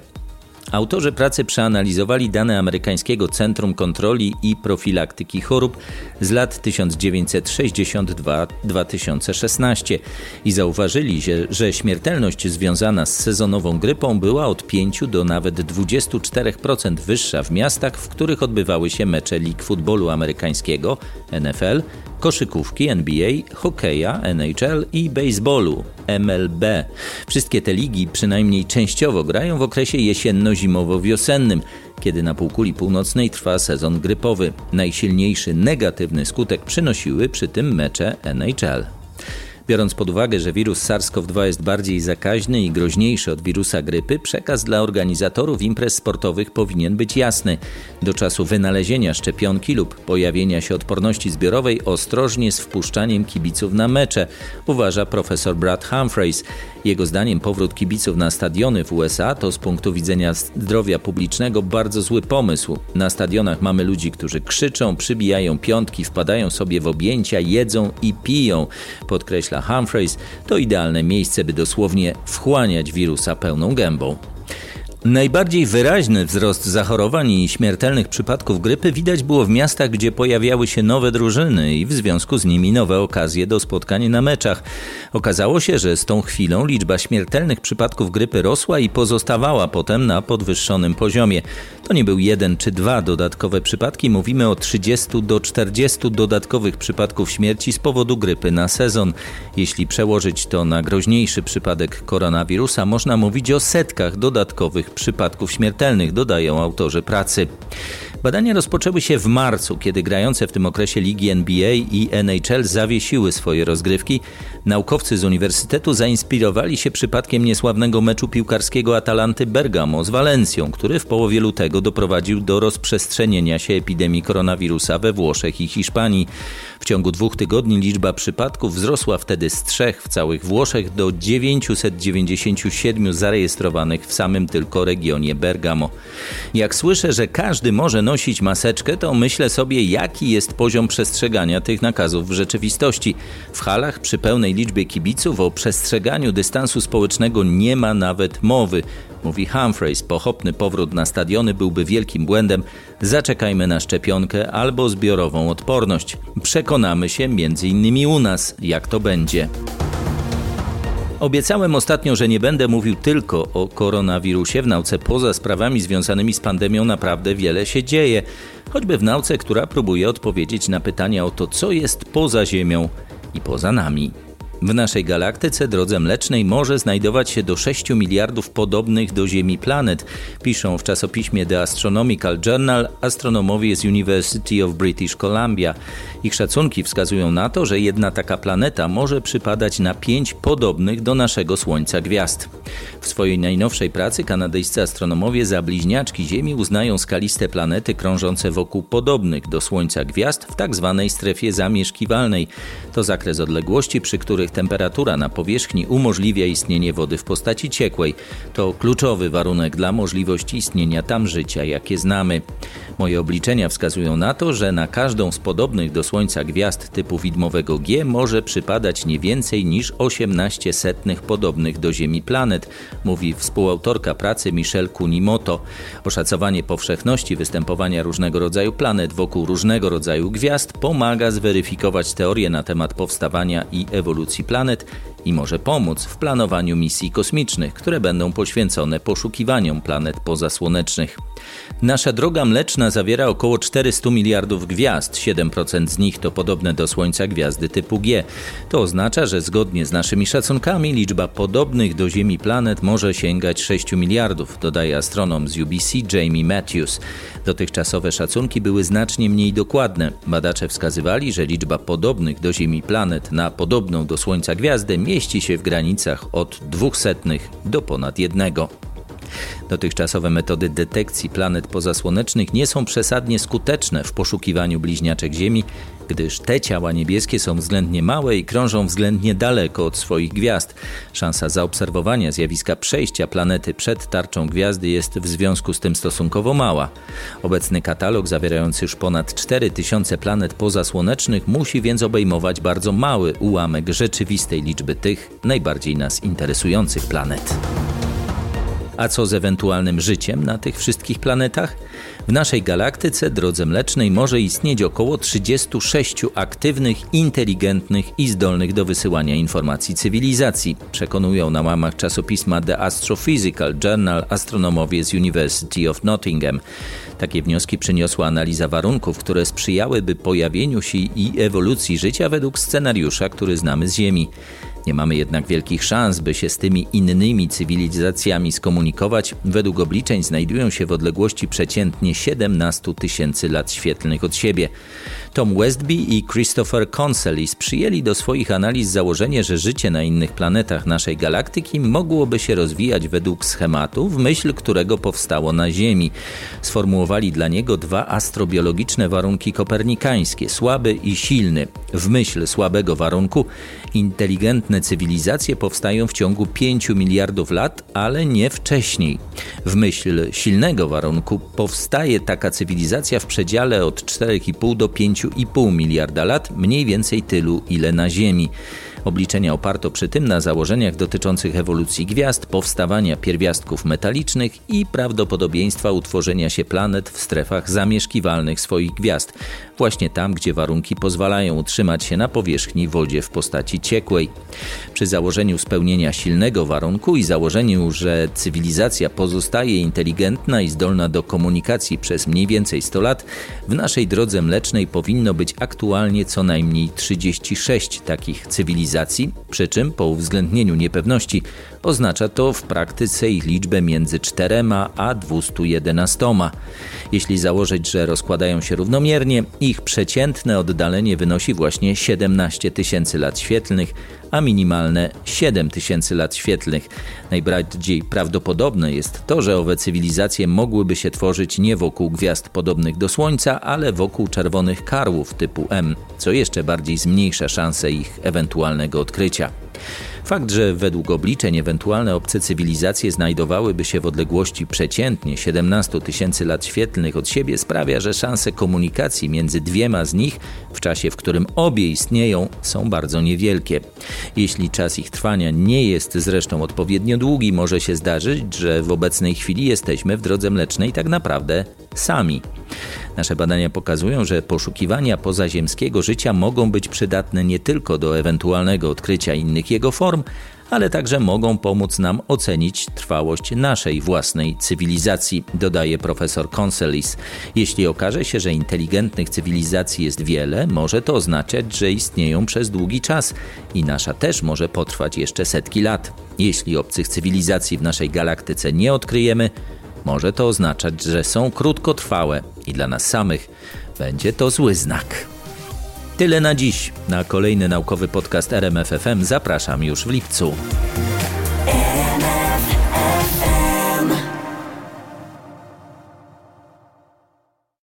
Speaker 1: Autorzy pracy przeanalizowali dane amerykańskiego Centrum Kontroli i Profilaktyki Chorób z lat 1962-2016 i zauważyli, że, że śmiertelność związana z sezonową grypą była od 5 do nawet 24% wyższa w miastach, w których odbywały się mecze lig futbolu amerykańskiego NFL, koszykówki NBA, hokeja NHL i baseballu MLB. Wszystkie te ligi przynajmniej częściowo grają w okresie jesienno-zimowo-wiosennym, kiedy na półkuli północnej trwa sezon grypowy. Najsilniejszy negatywny skutek przynosiły przy tym mecze NHL. Biorąc pod uwagę, że wirus SARS-CoV-2 jest bardziej zakaźny i groźniejszy od wirusa grypy, przekaz dla organizatorów imprez sportowych powinien być jasny. Do czasu wynalezienia szczepionki lub pojawienia się odporności zbiorowej ostrożnie z wpuszczaniem kibiców na mecze, uważa profesor Brad Humphreys. Jego zdaniem powrót kibiców na stadiony w USA to z punktu widzenia zdrowia publicznego bardzo zły pomysł. Na stadionach mamy ludzi, którzy krzyczą, przybijają piątki, wpadają sobie w objęcia, jedzą i piją, podkreśla Humphreys, to idealne miejsce, by dosłownie wchłaniać wirusa pełną gębą. Najbardziej wyraźny wzrost zachorowań i śmiertelnych przypadków grypy widać było w miastach, gdzie pojawiały się nowe drużyny i w związku z nimi nowe okazje do spotkań na meczach. Okazało się, że z tą chwilą liczba śmiertelnych przypadków grypy rosła i pozostawała potem na podwyższonym poziomie. To nie był jeden czy dwa dodatkowe przypadki, mówimy o 30 do 40 dodatkowych przypadków śmierci z powodu grypy na sezon. Jeśli przełożyć to na groźniejszy przypadek koronawirusa, można mówić o setkach dodatkowych przypadków śmiertelnych, dodają autorzy pracy. Badania rozpoczęły się w marcu, kiedy grające w tym okresie ligi NBA i NHL zawiesiły swoje rozgrywki. Naukowcy z uniwersytetu zainspirowali się przypadkiem niesławnego meczu piłkarskiego Atalanty Bergamo z Walencją, który w połowie lutego doprowadził do rozprzestrzenienia się epidemii koronawirusa we Włoszech i Hiszpanii. W ciągu dwóch tygodni liczba przypadków wzrosła wtedy z trzech w całych Włoszech do 997 zarejestrowanych w samym tylko regionie Bergamo. Jak słyszę, że każdy może nosić maseczkę, to myślę sobie, jaki jest poziom przestrzegania tych nakazów w rzeczywistości. W halach przy pełnej liczbie kibiców o przestrzeganiu dystansu społecznego nie ma nawet mowy. Mówi Humphreys, pochopny powrót na stadiony byłby wielkim błędem. Zaczekajmy na szczepionkę albo zbiorową odporność. Przekonamy się między innymi u nas, jak to będzie. Obiecałem ostatnio, że nie będę mówił tylko o koronawirusie. W nauce poza sprawami związanymi z pandemią naprawdę wiele się dzieje. Choćby w nauce, która próbuje odpowiedzieć na pytania o to, co jest poza Ziemią i poza nami. W naszej galaktyce drodze mlecznej może znajdować się do 6 miliardów podobnych do Ziemi planet, piszą w czasopiśmie The Astronomical Journal astronomowie z University of British Columbia. Ich szacunki wskazują na to, że jedna taka planeta może przypadać na pięć podobnych do naszego Słońca gwiazd. W swojej najnowszej pracy kanadyjscy astronomowie za bliźniaczki Ziemi uznają skaliste planety krążące wokół podobnych do Słońca gwiazd w tak zwanej strefie zamieszkiwalnej. To zakres odległości, przy których temperatura na powierzchni umożliwia istnienie wody w postaci ciekłej. To kluczowy warunek dla możliwości istnienia tam życia, jakie znamy. Moje obliczenia wskazują na to, że na każdą z podobnych do Słońca gwiazd typu widmowego G może przypadać nie więcej niż 18 setnych podobnych do Ziemi planet, mówi współautorka pracy Michelle Kunimoto. Oszacowanie powszechności występowania różnego rodzaju planet wokół różnego rodzaju gwiazd pomaga zweryfikować teorie na temat powstawania i ewolucji planet i może pomóc w planowaniu misji kosmicznych, które będą poświęcone poszukiwaniom planet pozasłonecznych. Nasza droga mleczna zawiera około 400 miliardów gwiazd, 7% z nich to podobne do Słońca gwiazdy typu G. To oznacza, że zgodnie z naszymi szacunkami liczba podobnych do Ziemi planet może sięgać 6 miliardów, dodaje astronom z UBC Jamie Matthews. Dotychczasowe szacunki były znacznie mniej dokładne. Badacze wskazywali, że liczba podobnych do Ziemi planet na podobną do Słońca gwiazdę mieści się w granicach od 200 do ponad jednego. Dotychczasowe metody detekcji planet pozasłonecznych nie są przesadnie skuteczne w poszukiwaniu bliźniaczek Ziemi, gdyż te ciała niebieskie są względnie małe i krążą względnie daleko od swoich gwiazd. Szansa zaobserwowania zjawiska przejścia planety przed tarczą gwiazdy jest w związku z tym stosunkowo mała. Obecny katalog zawierający już ponad 4000 planet pozasłonecznych musi więc obejmować bardzo mały ułamek rzeczywistej liczby tych najbardziej nas interesujących planet. A co z ewentualnym życiem na tych wszystkich planetach? W naszej galaktyce, drodze mlecznej, może istnieć około 36 aktywnych, inteligentnych i zdolnych do wysyłania informacji cywilizacji, przekonują na łamach czasopisma The Astrophysical Journal astronomowie z University of Nottingham. Takie wnioski przyniosła analiza warunków, które sprzyjałyby pojawieniu się i ewolucji życia według scenariusza, który znamy z Ziemi. Nie mamy jednak wielkich szans, by się z tymi innymi cywilizacjami skomunikować. Według obliczeń znajdują się w odległości przeciętnie 17 tysięcy lat świetlnych od siebie. Tom Westby i Christopher Consellis przyjęli do swoich analiz założenie, że życie na innych planetach naszej galaktyki mogłoby się rozwijać według schematu, w myśl którego powstało na Ziemi. Sformułowali dla niego dwa astrobiologiczne warunki kopernikańskie, słaby i silny. W myśl słabego warunku inteligentne cywilizacje powstają w ciągu 5 miliardów lat, ale nie wcześniej. W myśl silnego warunku powstaje taka cywilizacja w przedziale od 4,5 do 5,5 miliarda lat, mniej więcej tylu, ile na Ziemi. Obliczenia oparto przy tym na założeniach dotyczących ewolucji gwiazd, powstawania pierwiastków metalicznych i prawdopodobieństwa utworzenia się planet w strefach zamieszkiwalnych swoich gwiazd, właśnie tam, gdzie warunki pozwalają utrzymać się na powierzchni wodzie w postaci ciekłej. Przy założeniu spełnienia silnego warunku i założeniu, że cywilizacja pozostaje inteligentna i zdolna do komunikacji przez mniej więcej 100 lat, w naszej drodze mlecznej powinno być aktualnie co najmniej 36 takich cywilizacji przy czym po uwzględnieniu niepewności oznacza to w praktyce ich liczbę między 4 a 211. Jeśli założyć, że rozkładają się równomiernie, ich przeciętne oddalenie wynosi właśnie 17 tysięcy lat świetlnych, a minimalne 7 tysięcy lat świetlnych. Najbardziej prawdopodobne jest to, że owe cywilizacje mogłyby się tworzyć nie wokół gwiazd podobnych do Słońca, ale wokół czerwonych karłów typu M, co jeszcze bardziej zmniejsza szanse ich ewentualnego odkrycia. Fakt, że według obliczeń ewentualne obce cywilizacje znajdowałyby się w odległości przeciętnie 17 tysięcy lat świetlnych od siebie sprawia, że szanse komunikacji między dwiema z nich w czasie, w którym obie istnieją, są bardzo niewielkie. Jeśli czas ich trwania nie jest zresztą odpowiednio długi, może się zdarzyć, że w obecnej chwili jesteśmy w drodze mlecznej tak naprawdę sami. Nasze badania pokazują, że poszukiwania pozaziemskiego życia mogą być przydatne nie tylko do ewentualnego odkrycia innych jego form, ale także mogą pomóc nam ocenić trwałość naszej własnej cywilizacji, dodaje profesor Conselis. Jeśli okaże się, że inteligentnych cywilizacji jest wiele, może to oznaczać, że istnieją przez długi czas i nasza też może potrwać jeszcze setki lat. Jeśli obcych cywilizacji w naszej galaktyce nie odkryjemy, może to oznaczać, że są krótkotrwałe i dla nas samych będzie to zły znak. Tyle na dziś. Na kolejny naukowy podcast RMFFM zapraszam już w lipcu.